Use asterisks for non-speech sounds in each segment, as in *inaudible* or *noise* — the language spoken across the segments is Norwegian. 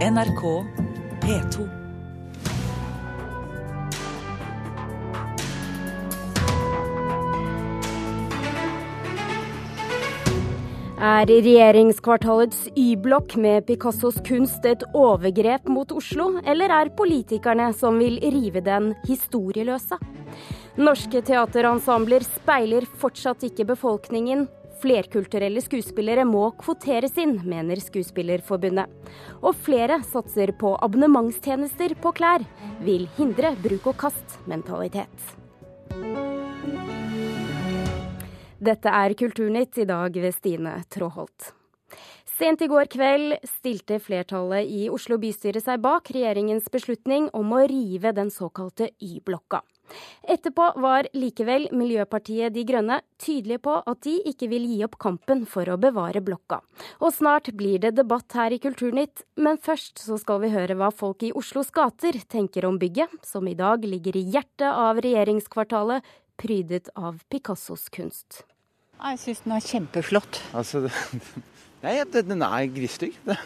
NRK P2. Er regjeringskvartalets Y-blokk med Picassos kunst et overgrep mot Oslo, eller er politikerne som vil rive den, historieløse? Norske teaterensembler speiler fortsatt ikke befolkningen. Flerkulturelle skuespillere må kvoteres inn, mener Skuespillerforbundet. Og flere satser på abonnementstjenester på klær. Vil hindre bruk-og-kast-mentalitet. Dette er Kulturnytt, i dag ved Stine Tråholt. Sent i går kveld stilte flertallet i Oslo bystyre seg bak regjeringens beslutning om å rive den såkalte Y-blokka. Etterpå var likevel Miljøpartiet De Grønne tydelige på at de ikke vil gi opp kampen for å bevare blokka. Og snart blir det debatt her i Kulturnytt, men først så skal vi høre hva folk i Oslos gater tenker om bygget, som i dag ligger i hjertet av regjeringskvartalet, prydet av Picassos kunst. Jeg syns den er kjempeflott. Altså, *laughs* Nei, den er grisstygg. Det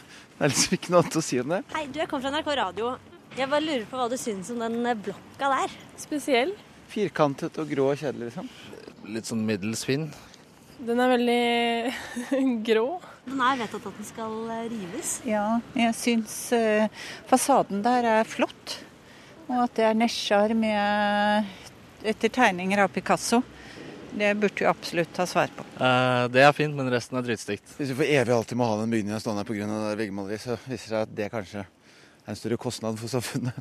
er liksom ikke noe annet å si om det. Hei, du, jeg kommer fra NRK Radio. Jeg bare lurer på hva du syns om den eh, blokka der. Spesiell. Firkantet og grå og kjedelig, liksom. Litt sånn middels fin. Den er veldig *laughs* grå. Den er vedtatt at den skal eh, rives. Ja, jeg syns eh, fasaden der er flott. Og at det er nesjar med etter tegninger av Picasso. Det burde du absolutt ta svar på. Eh, det er fint, men resten er drittstygt. Hvis vi for evig alltid må ha den bygningen stående pga. veggmaleriet, så viser det seg at det kanskje en større kostnad for samfunnet.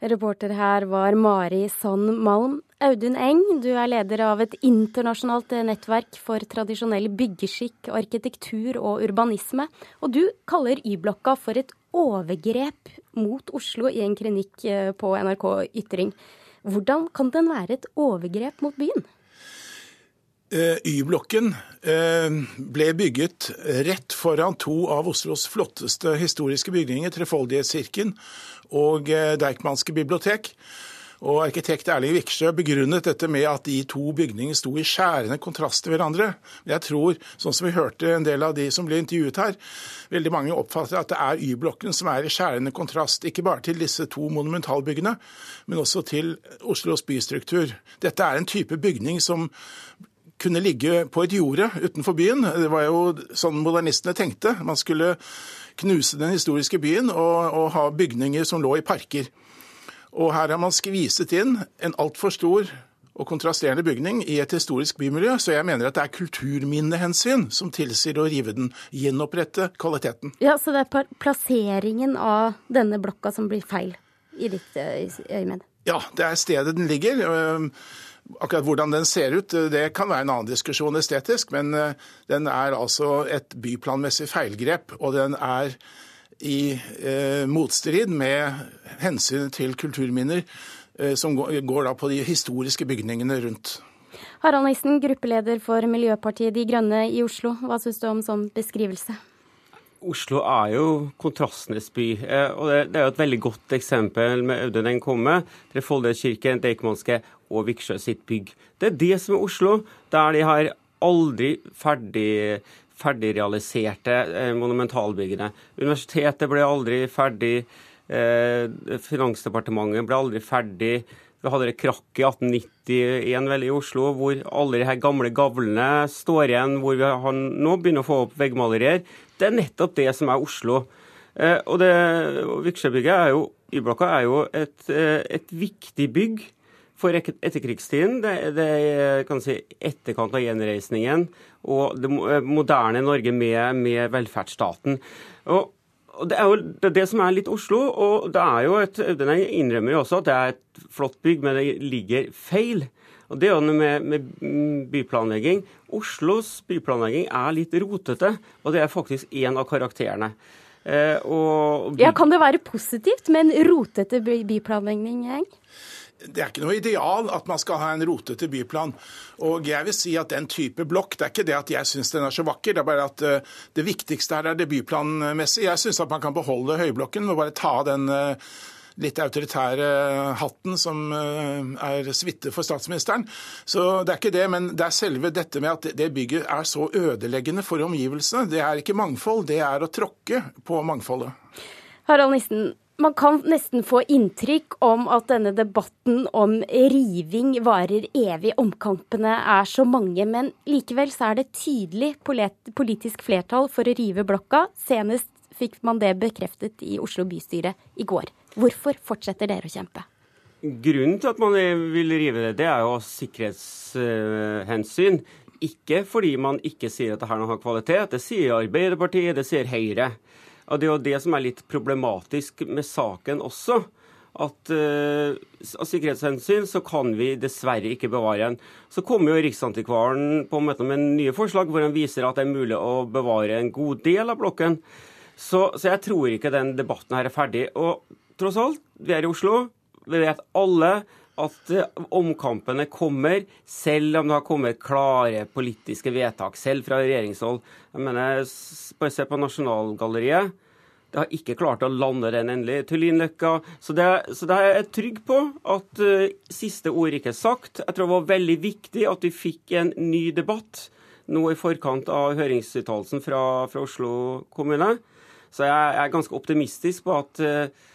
Reporter her var Mari Sand Malm. Audun Eng, du er leder av et internasjonalt nettverk for tradisjonell byggeskikk, arkitektur og urbanisme. Og du kaller Y-blokka for et overgrep mot Oslo i en klinikk eh, på NRK Ytring. Hvordan kan den være et overgrep mot byen? Eh, Y-blokken eh, ble bygget rett foran to av Oslos flotteste historiske bygninger, Trefoldighetskirken og eh, Deichmanske bibliotek. Og Arkitekt Erling Viksjø begrunnet dette med at de to bygningene sto i skjærende kontrast til hverandre. Jeg tror, sånn som vi hørte en del av de som ble intervjuet her, veldig mange oppfatter at det er Y-blokken som er i skjærende kontrast, ikke bare til disse to monumentalbyggene, men også til Oslos bystruktur. Dette er en type bygning som kunne ligge på et jorde utenfor byen. Det var jo sånn modernistene tenkte. Man skulle knuse den historiske byen og, og ha bygninger som lå i parker. Og her har man skviset inn en altfor stor og kontrasterende bygning i et historisk bymiljø, så jeg mener at det er kulturminnehensyn som tilsier å rive den, gjenopprette kvaliteten. Ja, Så det er plasseringen av denne blokka som blir feil, i ditt øyemed? Ja, det er stedet den ligger. Akkurat hvordan den ser ut, det kan være en annen diskusjon estetisk, men den er altså et byplanmessig feilgrep, og den er i eh, motstrid med hensynet til kulturminner, eh, som går, går da på de historiske bygningene rundt. Harald Nissen, gruppeleder for Miljøpartiet De Grønne i Oslo. Hva syns du om sånn beskrivelse? Oslo er jo kontrastenes by, og det er jo et veldig godt eksempel med Audun Eng komme. Trefoldighetskirken, Deichmanske og Viksjø sitt bygg. Det er det som er Oslo, der de har aldri ferdig ferdigrealiserte eh, monumentalbyggene. Universitetet ble aldri ferdig. Eh, Finansdepartementet ble aldri ferdig. Vi hadde det krakk i 1891 vel i Oslo, hvor alle de her gamle gavlene står igjen, hvor vi har nå begynner å få opp veggmalerier. Det er nettopp det som er Oslo. Eh, og det Viksjøbygget er jo Y-blokka er jo et, et viktig bygg for etterkrigstiden. Det, det kan si etterkant av gjenreisningen og det moderne Norge med, med velferdsstaten. Og, og Det er jo det, det, som er litt Oslo. og det er jo et, Den innrømmer jo også at det er et flott bygg, men det ligger feil. Og Det er jo noe med, med byplanlegging. Oslos byplanlegging er litt rotete, og det er faktisk én av karakterene. Eh, og, ja, Kan det være positivt med en rotete byplanlegging? Det er ikke noe ideal at man skal ha en rotete byplan. Og jeg vil si at den type blokk, det er ikke det at jeg syns den er så vakker, det er bare at uh, det viktigste her er det byplanmessige. Jeg syns at man kan beholde høyblokken og bare ta den uh, litt autoritære hatten som er suite for statsministeren. Så det er ikke det, men det er selve dette med at det bygget er så ødeleggende for omgivelsene. Det er ikke mangfold, det er å tråkke på mangfoldet. Harald Nissen, man kan nesten få inntrykk om at denne debatten om riving varer evig. Omkampene er så mange, men likevel så er det tydelig politisk flertall for å rive blokka. Senest fikk man det bekreftet i Oslo bystyre i går. Hvorfor fortsetter dere å kjempe? Grunnen til at man vil rive det, det er jo sikkerhetshensyn. Ikke fordi man ikke sier at det her har kvalitet. Det sier Arbeiderpartiet, det sier Høyre. Og Det er jo det som er litt problematisk med saken også. At uh, av sikkerhetshensyn så kan vi dessverre ikke bevare en. Så kommer jo Riksantikvaren på måte med nye forslag hvor han viser at det er mulig å bevare en god del av blokken. Så, så jeg tror ikke den debatten her er ferdig. Og tross alt, vi er i Oslo. Vi vet alle at eh, omkampene kommer, selv om det har kommet klare politiske vedtak, selv fra regjeringshold. Jeg mener, Bare se på Nasjonalgalleriet. Det har ikke klart å lande den endelig. Tullinløkka. Så, så det er jeg trygg på at uh, siste ord ikke er sagt. Jeg tror det var veldig viktig at vi fikk en ny debatt nå i forkant av høringsuttalelsen fra, fra Oslo kommune. Så jeg, jeg, er ganske optimistisk på at uh,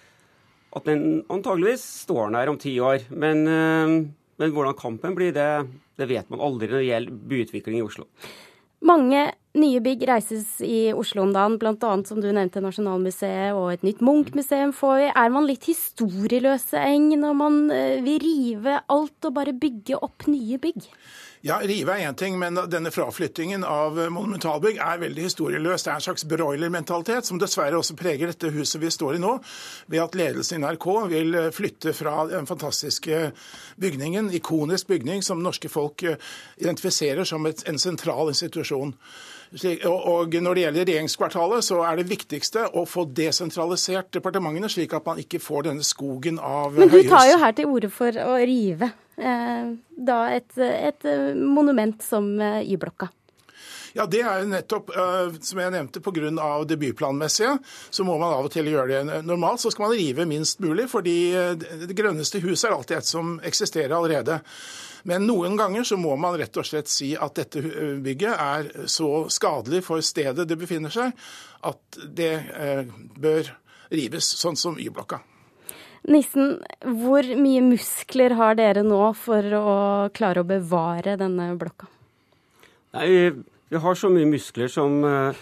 at den antageligvis står der om ti år. Men, eh, men hvordan kampen blir, det, det, vet man aldri når det gjelder byutvikling i Oslo. Mange nye bygg reises i Oslo om dagen, bl.a. som du nevnte Nasjonalmuseet og et nytt Munch-museum får vi. Er man litt historieløse, Eng, når man eh, vil rive alt og bare bygge opp nye bygg? Ja, Rive er én ting, men denne fraflyttingen av monumentalbygg er veldig historieløs. Det er en slags broilermentalitet som dessverre også preger dette huset vi står i nå, ved at ledelsen i NRK vil flytte fra den fantastiske bygningen, ikonisk bygning, som norske folk identifiserer som et, en sentral institusjon. Og Når det gjelder regjeringskvartalet, så er det viktigste å få desentralisert departementene, slik at man ikke får denne skogen av høyhus. Men du tar jo her til orde for å rive Eh, da et, et monument som eh, Y-blokka. Ja, Det er jo nettopp, som jeg nevnte, pga. det byplanmessige. Så må man av og til gjøre det. Normalt så skal man rive minst mulig, fordi det grønneste huset er alltid et som eksisterer allerede. Men noen ganger så må man rett og slett si at dette bygget er så skadelig for stedet det befinner seg, at det bør rives, sånn som Y-blokka. Nissen, hvor mye muskler har dere nå for å klare å bevare denne blokka? Nei, vi har så mye muskler som, eh,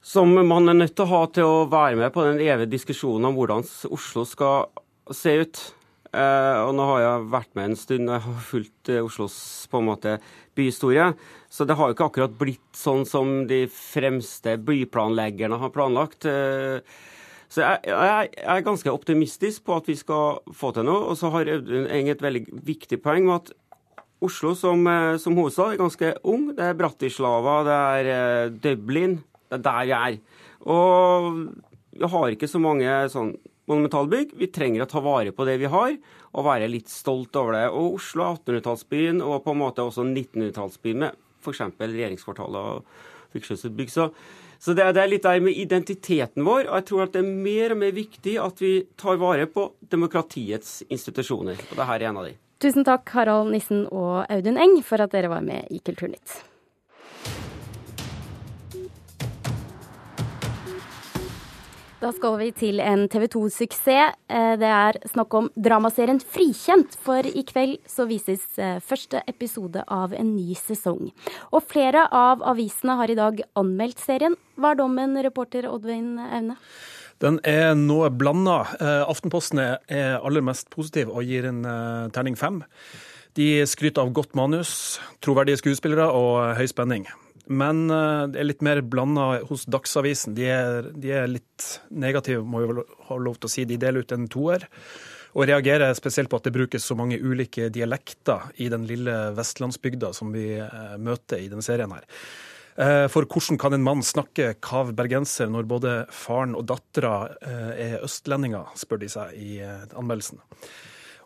som man er nødt til å ha til å være med på den evige diskusjonen om hvordan Oslo skal se ut. Eh, og nå har jeg vært med en stund, jeg har fulgt eh, Oslos på en måte byhistorie. Så det har jo ikke akkurat blitt sånn som de fremste byplanleggerne har planlagt. Så jeg, jeg, er ganske optimistisk på at vi skal få til noe. Og så har Audun Eng et veldig viktig poeng med at Oslo som, eh, som hovedstad er ganske ung. Det er Bratislava, det er eh, Dublin. Det er der vi er. Og vi har ikke så mange sånn monumentalbygg. Vi trenger å ta vare på det vi har, og være litt stolt over det. Og Oslo er 1800-tallsbyen, og på en måte også 1900-tallsbyen med f.eks. regjeringskvartalet og. Så så det, det, er litt der med identiteten vår. Og jeg tror at det er mer og mer viktig at vi tar vare på demokratiets institusjoner. Og det her er en av de. Tusen takk, Harald Nissen og Audun Eng, for at dere var med i Kulturnytt. Da skal vi til en TV 2-suksess. Eh, det er snakk om dramaserien Frikjent, for i kveld så vises eh, første episode av en ny sesong. Og flere av avisene har i dag anmeldt serien. Hva er dommen, reporter Oddvein Aune? Den er noe blanda. Eh, Aftenposten er aller mest positiv og gir en terning fem. De skryter av godt manus, troverdige skuespillere og høy spenning. Men eh, det er litt mer blanda hos Dagsavisen. De er, de er, litt negative, må vi ha lov til å si. De deler ut en toer. Og reagerer spesielt på at det brukes så mange ulike dialekter i den lille vestlandsbygda som vi eh, møter i denne serien her. Eh, for hvordan kan en mann snakke kav bergenser når både faren og dattera er østlendinger, spør de seg i anmeldelsen.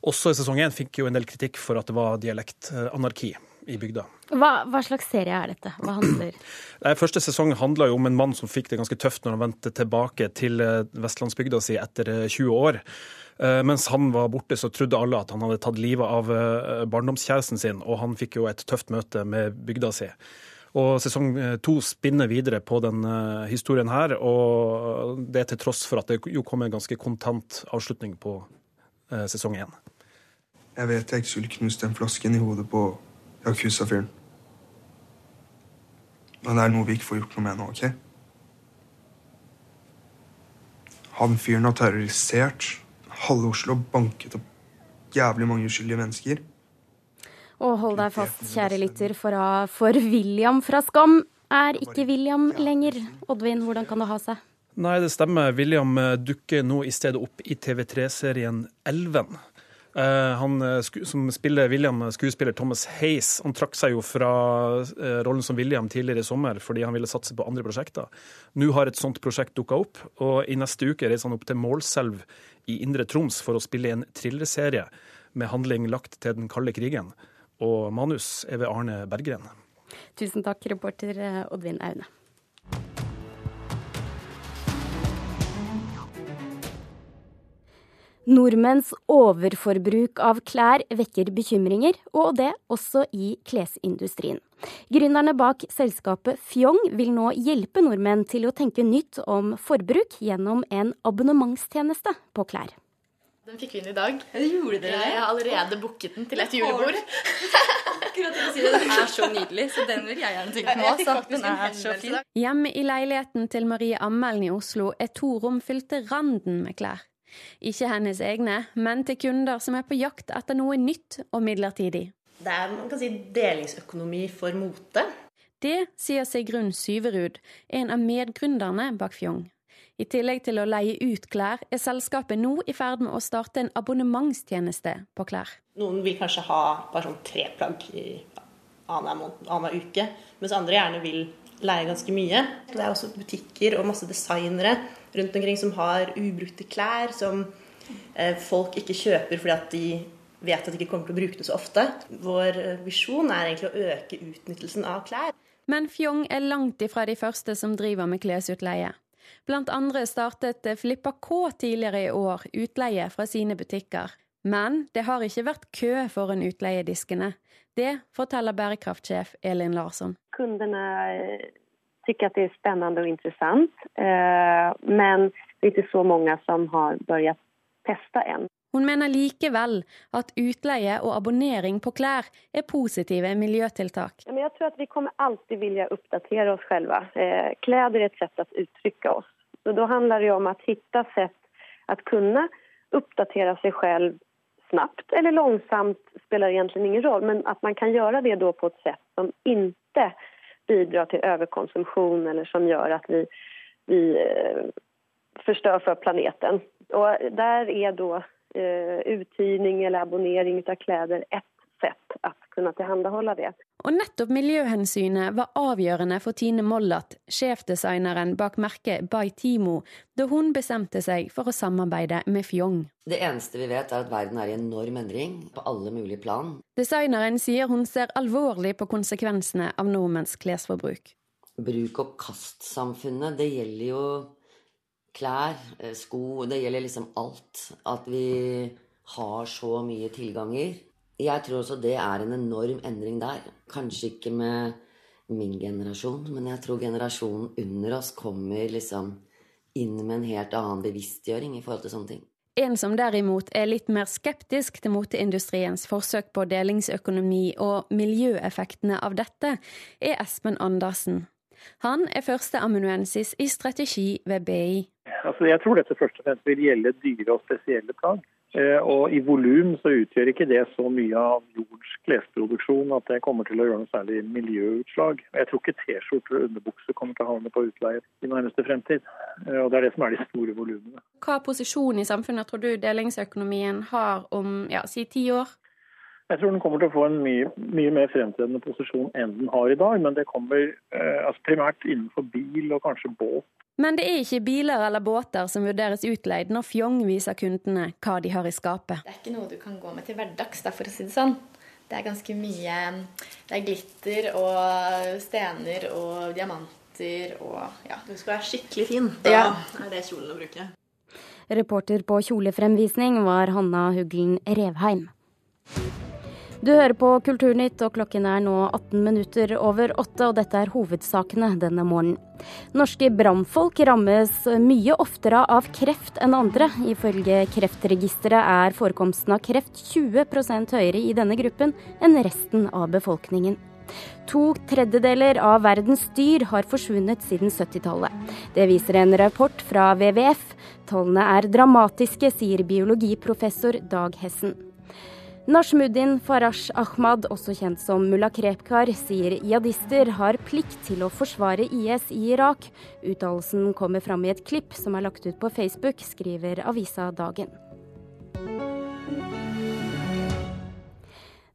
Også i sesong én fikk jo en del kritikk for at det var dialektanarki i bygda. Hva, hva, slags serie er dette? Hva handler *clears throat* Første sesong handla om en mann som fikk det ganske tøft når han vendte tilbake til eh, vestlandsbygda si etter 20 eh, år. Eh, mens han var borte, så trodde alle at han hadde tatt livet av barndomskjæresten sin, og han fikk jo et tøft møte med bygda si. Og Sesong to spinner videre på den historien her, og det er til tross for at det jo kom en ganske kontant avslutning på sesong én. Jeg vet jeg ikke skulle knust den flasken i hodet på Yakuza-fyren. Men det er noe vi ikke får gjort noe med nå, OK? Han fyren har terrorisert halve Oslo og banket opp jævlig mange uskyldige mennesker. Og hold deg fast, kjære lytter, for, for William fra Skam er ikke William lenger. Oddvin, hvordan kan det ha seg? Nei, det stemmer. William dukker nå i stedet opp i TV3-serien Elven. Eh, han eh, som spiller William, skuespiller Thomas Hayes, han trakk seg jo fra eh, rollen som William tidligere i sommer fordi han ville satse på andre prosjekter. Nå har et sånt prosjekt dukka opp, og i neste uke reiser han opp til Målselv i Indre Troms for å spille en thrillerserie med handling lagt til den kalde krigen. Og manus er ved Arne Berggren. Tusen takk, reporter Oddvin Aune. Nordmenns overforbruk av klær vekker bekymringer, og det også i klesindustrien. Gründerne bak selskapet Fjong vil nå hjelpe nordmenn til å tenke nytt om forbruk gjennom en abonnementstjeneste på klær. Den fikk vi inn i dag. Ja, det gjorde dere Jeg har allerede booket den til et julebord. *laughs* Den er så nydelig, så den vil jeg gjerne tenke på. også. den er så fin. Hjemme i leiligheten til Marie Ammelen i Oslo er to rom fylt til randen med klær. Ikke hennes egne, men til kunder som er på jakt etter noe nytt og midlertidig. Det er man kan si, delingsøkonomi for mote. Det sier Sigrun Syverud, en av medgründerne bak Fjong. I tillegg til å leie ut klær, er selskapet nå i ferd med å starte en abonnementstjeneste på klær. Noen vil kanskje ha bare sånn tre plagg i annenhver uke, mens andre gjerne vil leie ganske mye. Det er også butikker og masse designere rundt omkring som har ubrukte klær som eh, folk ikke kjøper fordi at de vet at de ikke kommer til å bruke det så ofte. Vår eh, visjon er egentlig å øke utnyttelsen av klær. Men Fjong er langt ifra de første som driver med klesutleie. Blant andre startet Flippa K tidligere i år utleie fra sine butikker. Men det har ikke vært kø foran utleiediskene. Det forteller bærekraftsjef Elin Larsson. Kundene tycker att det är spännande och intressant. Eh, men det är inte så många som har börjat testa än. Hun mener likevel at utleie og abonnering på klær er positive miljøtiltak. Jeg tror at vi kommer alltid vilje oppdatere oss selv. Eh, klær er et sett å uttrykke oss. Så Da handler det om å finne sett å kunne oppdatere seg selv snabbt eller langsomt, spiller egentlig ingen rolle. Men at man kan gjøre det på et sett som ikke bidrar til överkonsumtion eller som gjør at vi, vi eh, förstör för planeten. Och där är då eh, uthyrning eller abonnering av kläder ett sett å kunne tilhandahålla det. Og nettopp miljøhensynet var avgjørende for Tine Mollat, sjefdesigneren bak merket By Timo, da hun bestemte seg for å samarbeide med Fjong. Det eneste vi vet, er at verden er i enorm endring på alle mulige plan. Designeren sier hun ser alvorlig på konsekvensene av nordmenns klesforbruk. Bruk- og kastsamfunnet, det gjelder jo klær, eh, sko, det gjelder liksom alt. At vi har så mye tilganger. Jeg tror også det er en enorm endring der. Kanskje ikke med min generasjon, men jeg tror generasjonen under oss kommer liksom inn med en helt annen bevisstgjøring i forhold til sånne ting. En som derimot er litt mer skeptisk til moteindustriens forsøk på delingsøkonomi og miljøeffektene av dette, er Espen Andersen. Han er førsteamanuensis i strategi ved BI. Altså, jeg tror dette først og fremst vil gjelde dyre og spesielle plagg. Eh, og I volum så utgjør ikke det så mye av jords klesproduksjon at det kommer til å gjøre noe særlig miljøutslag. Jeg tror ikke T-skjorter og underbukser kommer til å havne på utleie i nærmeste fremtid. Eh, og Det er det som er de store volumene. Hva posisjon i samfunnet tror du delingsøkonomien har om ja, si ti år? Jeg tror den kommer til å få en mye, mye mer fremtredende posisjon enn den har i dag. Men det kommer eh, altså primært innenfor bil og kanskje båt men det er ikke biler eller båter som vurderes utleid når Fjong viser kundene hva de har i skapet. Det er ikke noe du kan gå med til hverdags, for å si det sånn. Det er ganske mye Det er glitter og stener og diamanter og ja. Du skal være skikkelig fin. Da Ja. er det kjolen å bruke. Reporter på kjolefremvisning var Hanna Huglen Revheim. Du hører på Kulturnytt, og klokken er nå 18 minutter over åtte, og dette er hovedsakene denne morgenen. Norske brannfolk rammes mye oftere av kreft enn andre. Ifølge Kreftregisteret er forekomsten av kreft 20% høyere i denne gruppen enn resten av befolkningen. To tredjedeler av verdens dyr har forsvunnet siden 70-tallet. Det viser en rapport fra WWF. Tallene er dramatiske, sier biologiprofessor Dag Hessen. Nashmuddin Farash Ahmad, også kjent som mulla Krepkar, sier jihadister har plikt til å forsvare IS i Irak. Uttalelsen kommer fram i et klipp som er lagt ut på Facebook, skriver avisa Dagen.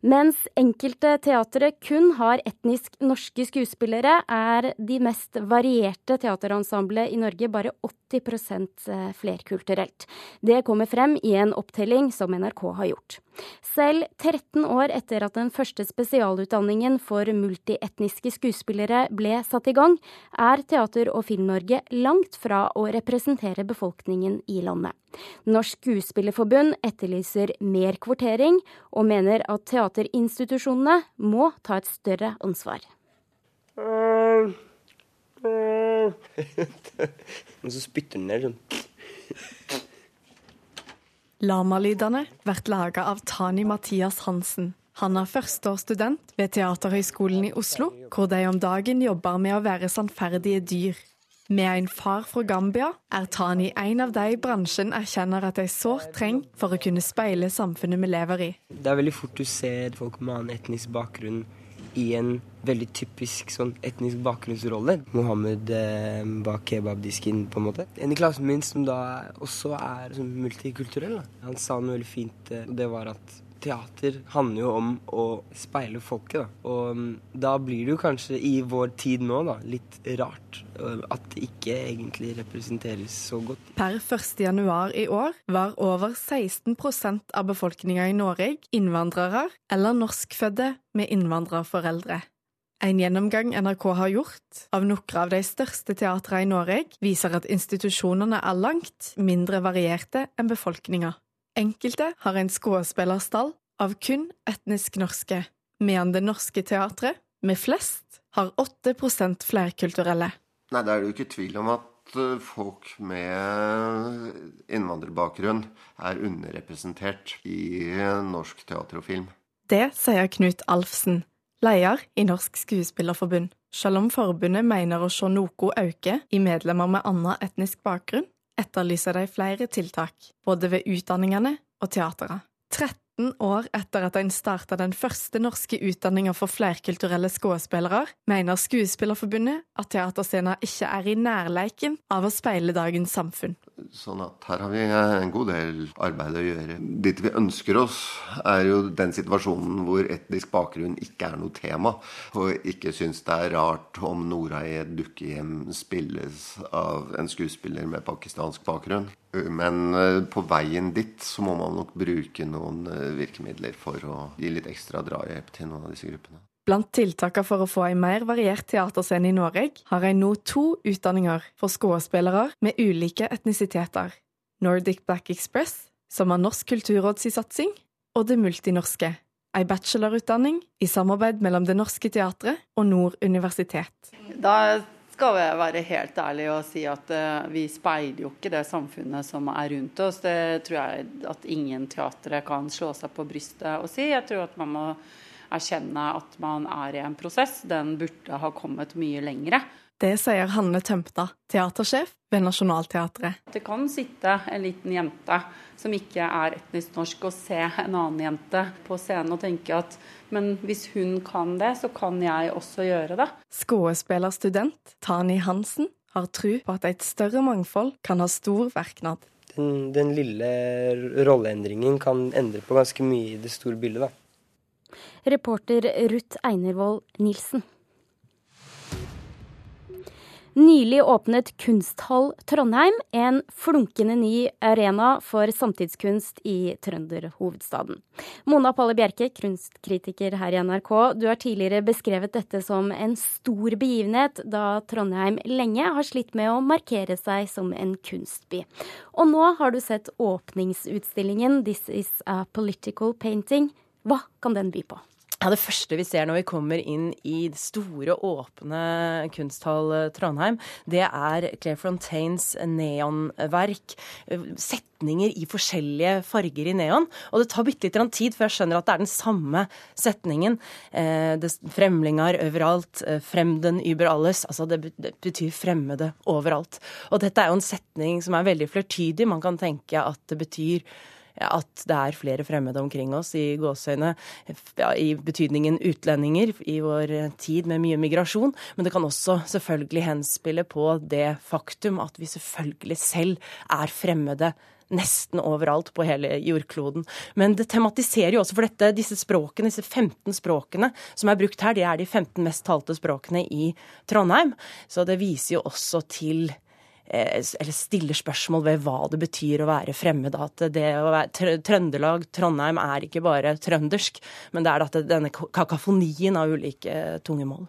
Mens enkelte teatre kun har etnisk norske skuespillere, er de mest varierte teaterensemblene i Norge bare 80% flerkulturelt. Det kommer frem i en opptelling som NRK har gjort. Selv 13 år etter at den første spesialutdanningen for multietniske skuespillere ble satt i gang, er Teater- og Film-Norge langt fra å representere befolkningen i landet. Norsk Skuespillerforbund etterlyser mer kvotering, og mener at teaterinstitusjonene må ta et større ansvar. Og så spytter den ned sånn. Lamalydene blir laga av Tani Mathias Hansen. Han er førsteårsstudent ved Teaterhøgskolen i Oslo, hvor de om dagen jobber med å være sannferdige dyr. Med en far fra Gambia er Tani en av de bransjen erkjenner at de sårt trenger for å kunne speile samfunnet vi lever i. Det er veldig fort du ser folk med annen etnisk bakgrunn i en veldig typisk sånn etnisk bakgrunnsrolle. Mohammed eh, bak kebabdisken, på en måte. En i klassen min som da også er sånn multikulturell, da. han sa noe veldig fint, eh, og det var at teater handler jo om å speile folket, da. Og mm, da blir det jo kanskje i vår tid nå, da, litt rart at det ikke egentlig representeres så godt. Per 1. januar i år var over 16% av befolkninga i Norge innvandrere eller norskfødte med innvandrerforeldre. En gjennomgang NRK har gjort av noen av de største teatrene i Norge, viser at institusjonene er langt mindre varierte enn befolkninga. Enkelte har en skuespillerstall av kun etnisk norske, medan det norske teatret, med flest, har 8% flerkulturelle. Nei, det er jo ikke tvil om at eh, folk med innvandrerbakgrunn er underrepresentert i norsk teater og film. Det sier Knut Alfsen, leder i Norsk Skuespillerforbund. Selv om forbundet mener å se noe øke i medlemmer med annen etnisk bakgrunn, etterlyser de flere tiltak, både ved utdanningene og teatera. 13 år etter at en starta den første norske utdanninga for flerkulturelle skuespillere, mener Skuespillerforbundet at teaterscena ikke er i nærleiken av å speile dagens samfunn. Sånn at her har vi en god del arbeid å gjøre. Dit vi ønsker oss, er jo den situasjonen hvor etnisk bakgrunn ikke er noe tema. Og ikke syns det er rart om Nora i et dukkehjem spilles av en skuespiller med pakistansk bakgrunn. Men eh, på veien dit så må man nok bruke noen eh, virkemidler for å gi litt ekstra drahjelp til noen av disse gruppene. Blant tiltakene for å få en mer variert teaterscene i Norge, har en nå to utdanninger for skuespillere med ulike etnisiteter. Nordic Black Express, som har Norsk kulturråds satsing, og Det multinorske, en bachelorutdanning i samarbeid mellom Det Norske Teatret og Nord universitet. Da skal jeg være helt ærlig og si at eh, vi speiler jo ikke det samfunnet som er rundt oss. Det tror jeg at ingen teatre kan slå seg på brystet og si. Jeg tror at man må erkjenne at man er i en prosess. Den burde ha kommet mye lengre. Det sier Hanne Tømta, teatersjef ved Nationaltheatret. Det kan sitte en liten jente som ikke er etnisk norsk, og se en annen jente på scenen og tenke at men hvis hun kan det, så kan jeg også gjøre det. Skuespillerstudent Tani Hansen har tro på at et større mangfold kan ha stor verknad. Den, den lille rolleendringen kan endre på ganske mye i det store bildet, da. Reporter Ruth Einervold Nilsen. Nylig åpnet Kunsthall Trondheim, en flunkende ny arena for samtidskunst i trønderhovedstaden. Mona Palle Bjerke, kunstkritiker her i NRK, du har tidligere beskrevet dette som en stor begivenhet, da Trondheim lenge har slitt med å markere seg som en kunstby. Og nå har du sett åpningsutstillingen 'This is a political painting'. Hva kan den by på? Ja, Det første vi ser når vi kommer inn i det store, åpne kunsthall Trondheim, det er Claire Frontaines neonverk. Setninger i forskjellige farger i neon. Og det tar bitte litt tid før jeg skjønner at det er den samme setningen. Eh, Fremlinger overalt. Eh, fremden über alles. Altså det betyr fremmede overalt. Og dette er jo en setning som er veldig flertydig. Man kan tenke at det betyr at det er flere fremmede omkring oss, i gåseøyne, ja, i betydningen utlendinger i vår tid med mye migrasjon. Men det kan også selvfølgelig henspille på det faktum at vi selvfølgelig selv er fremmede nesten overalt på hele jordkloden. Men det tematiserer jo også for dette, disse språkene, disse 15 språkene som er brukt her, det er de 15 mest talte språkene i Trondheim. Så det viser jo også til eller stiller spørsmål ved hva det betyr å være fremmed. At det å være Trøndelag, Trondheim, er ikke bare trøndersk, men det er dette, denne kakafonien av ulike tungemål.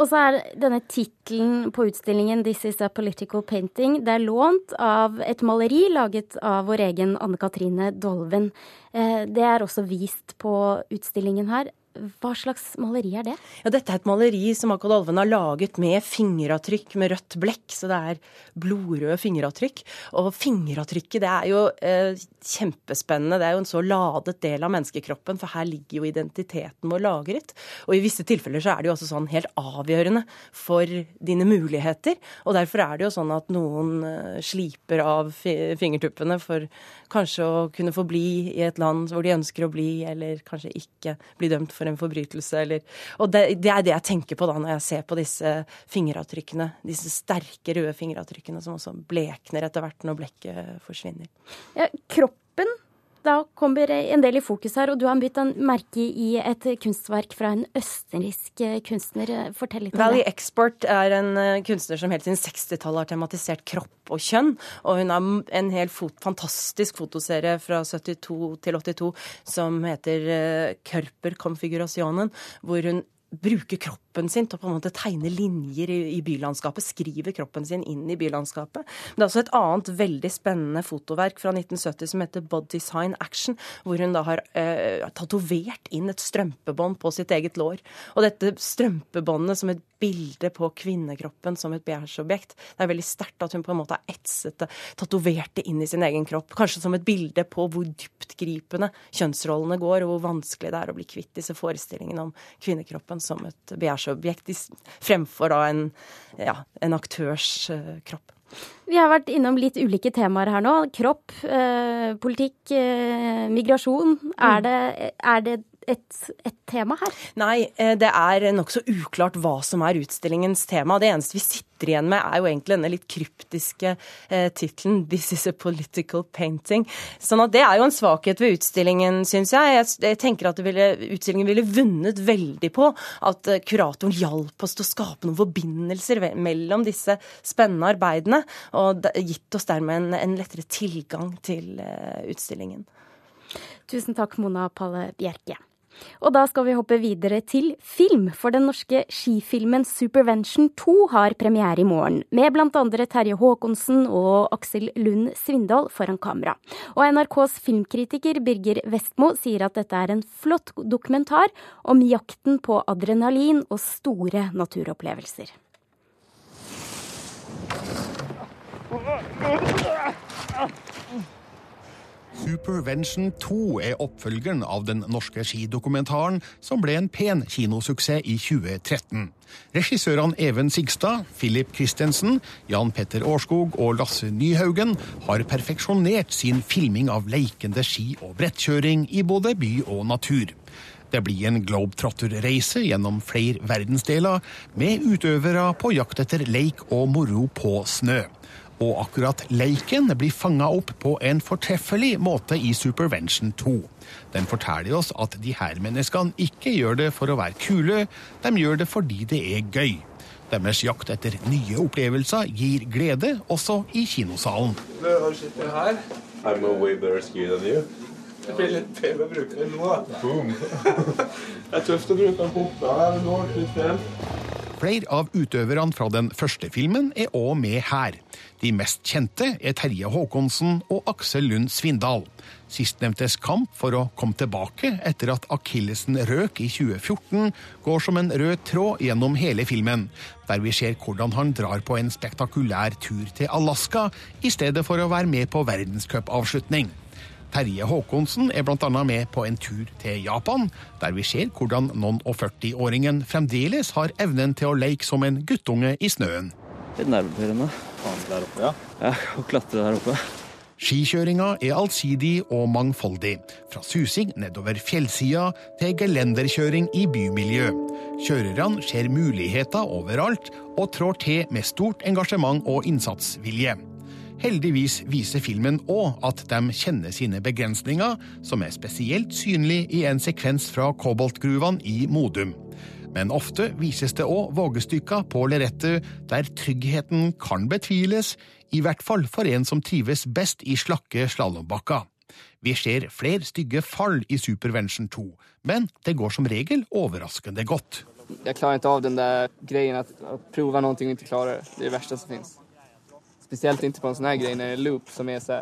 Og så er denne tittelen på utstillingen 'This is a political painting'. Det er lånt av et maleri laget av vår egen Anne Katrine Dolven. Eh, det er også vist på utstillingen her. Hva slags maleri er det? Ja, Dette er et maleri som Akad Alven har laget med fingeravtrykk med rødt blekk. Så det er blodrøde fingeravtrykk. Og fingeravtrykket det er jo eh, kjempespennende. Det er jo en så ladet del av menneskekroppen, for her ligger jo identiteten vår lagret. Og i visse tilfeller så er det jo også sånn helt avgjørende for dine muligheter. Og derfor er det jo sånn at noen eh, sliper av fingertuppene for kanskje å kunne få bli i et land hvor de ønsker å bli, eller kanskje ikke bli dømt for en forbrytelse. Eller, og det, det, er det jeg tenker på da når jeg ser på disse fingeravtrykkene. Disse sterke røde fingeravtrykkene som også blekner etter hvert når blekket forsvinner. Ja, kroppen da kommer en del i fokus her, og du har bitt en merke i et kunstverk fra en østerriksk kunstner. Fortell litt om Valley det. Export er en eh, kunstner som helt siden 60-tallet har tematisert kropp og kjønn. Og hun har en helt fot, fantastisk fotoserie fra 72 til 82 som heter eh, Körper Configurationen, hvor hun bruker kroppen sin til å på en måte tegne linjer i, i, bylandskapet. Skriver kroppen sin inn i bylandskapet. Men det er også et annet veldig spennende fotoverk fra 1970 som heter Body Design Action, hvor hun da har eh, tatovert inn et strømpebånd på sitt eget lår. Og dette strømpebåndet som et bilde på kvinnekroppen som et begjærsobjekt. Det er veldig sterkt at hun på en måte har etset det, tatovert det inn i sin egen kropp. Kanskje som et bilde på hvor dyptgripende kjønnsrollene går, og hvor vanskelig det er å bli kvitt disse forestillingene om kvinnekroppen som et begjærsobjekt, fremfor da en, ja, en aktørs uh, kropp. Vi har vært innom litt ulike temaer her nå. Kropp, eh, politikk, eh, migrasjon. Mm. Er, det, er det et, et, tema her? Nei, eh, det er nokså uklart hva som er utstillingens tema. Det eneste vi sitter igjen med, er jo egentlig denne litt kryptiske eh, tittelen 'This is a political painting'. Sånn at det er jo en svakhet ved utstillingen, syns jeg. jeg. Jeg, tenker at ville, utstillingen ville vunnet veldig på at eh, kuratoren hjalp oss til å skape noen forbindelser mellom disse spennende arbeidene, og gitt oss dermed en, en lettere tilgang til eh, utstillingen. Tusen takk, Mona Palle Bjerke. Og da skal vi hoppe videre til film, for den norske skifilmen Supervention 2 har premiere i morgen, med bl.a. Terje Håkonsen og Aksel Lund Svindal foran kamera. Og NRKs filmkritiker Birger Vestmo sier at dette er en flott dokumentar om jakten på adrenalin og store naturopplevelser. Supervention 2 er oppfølgeren av den norske skidokumentaren, som ble en pen kinosuksess i 2013. Regissørene Even Sigstad, Philip Christensen, Jan Petter Årskog og Lasse Nyhaugen har perfeksjonert sin filming av leikende ski- og brettkjøring i både by og natur. Det blir en globetrotter-reise gjennom flere verdensdeler, med utøvere på jakt etter leik og moro på snø. Og akkurat leiken blir fanga opp på en fortreffelig måte i Supervention 2. Den forteller oss at de her menneskene ikke gjør det for å være kule, de gjør det fordi det er gøy. Deres jakt etter nye opplevelser gir glede også i kinosalen. Du sitter her I'm a way better skier than you. Jeg blir litt pen å bruke den nå. Boom. *laughs* det er tøft å bruke den på her Nå er. Flere av utøverne fra den første filmen er òg med her. De mest kjente er Terje Håkonsen og Aksel Lund Svindal. Sistnevntes kamp for å komme tilbake etter at akillesen røk i 2014, går som en rød tråd gjennom hele filmen, der vi ser hvordan han drar på en spektakulær tur til Alaska i stedet for å være med på verdenscupavslutning. Terje Håkonsen er bl.a. med på en tur til Japan, der vi ser hvordan noen og 40-åringen fremdeles har evnen til å leke som en guttunge i snøen. Litt nervepirrende. Der oppe, ja. ja. Å klatre der oppe. Skikjøringa er allsidig og mangfoldig, fra susing nedover fjellsida til gelenderkjøring i bymiljø. Kjørerne ser muligheter overalt og trår til med stort engasjement og innsatsvilje. Heldigvis viser filmen òg at de kjenner sine begrensninger, som er spesielt synlig i en sekvens fra koboltgruvene i Modum. Men ofte vises det òg vågestykker på lerretet der tryggheten kan betviles, i hvert fall for en som trives best i slakke slalåmbakker. Vi ser flere stygge fall i Supervention 2, men det går som regel overraskende godt. Jeg klarer ikke av den der greien at at prøve noe og ikke klare det. Det er det verste som fins. Spesielt ikke på en sånn her greie er loop som er så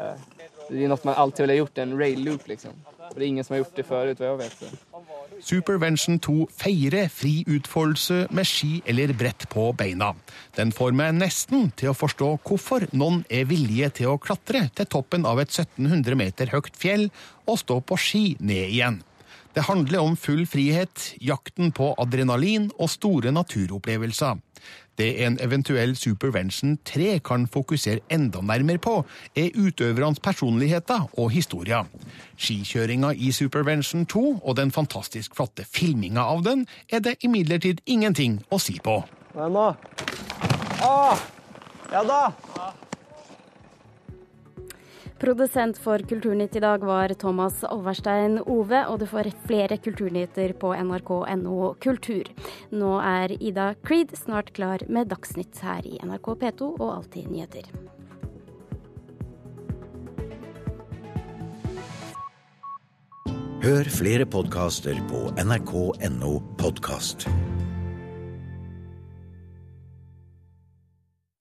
Det er noe man alltid ville gjort, en rail loop, liksom. Og det er ingen som har gjort det før, hva jeg vet. Supervention 2 feirer fri utfoldelse med ski eller brett på beina. Den får meg nesten til å forstå hvorfor noen er villige til å klatre til toppen av et 1700 meter høyt fjell og stå på ski ned igjen. Det handler om full frihet, jakten på adrenalin og store naturopplevelser. Det en eventuell Supervention 3 kan fokusere enda nærmere på, er utøvernes personligheter og historier. Skikjøringa i Supervention 2 og den fantastisk flotte filminga av den er det imidlertid ingenting å si på. Hva nå? Å! ja da! Produsent for Kulturnytt i dag var Thomas Olverstein Ove, og du får flere kulturnyheter på nrk.no kultur. Nå er Ida Creed snart klar med Dagsnytt her i NRK P2 og Alltid nyheter. Hør flere podkaster på nrk.no podkast.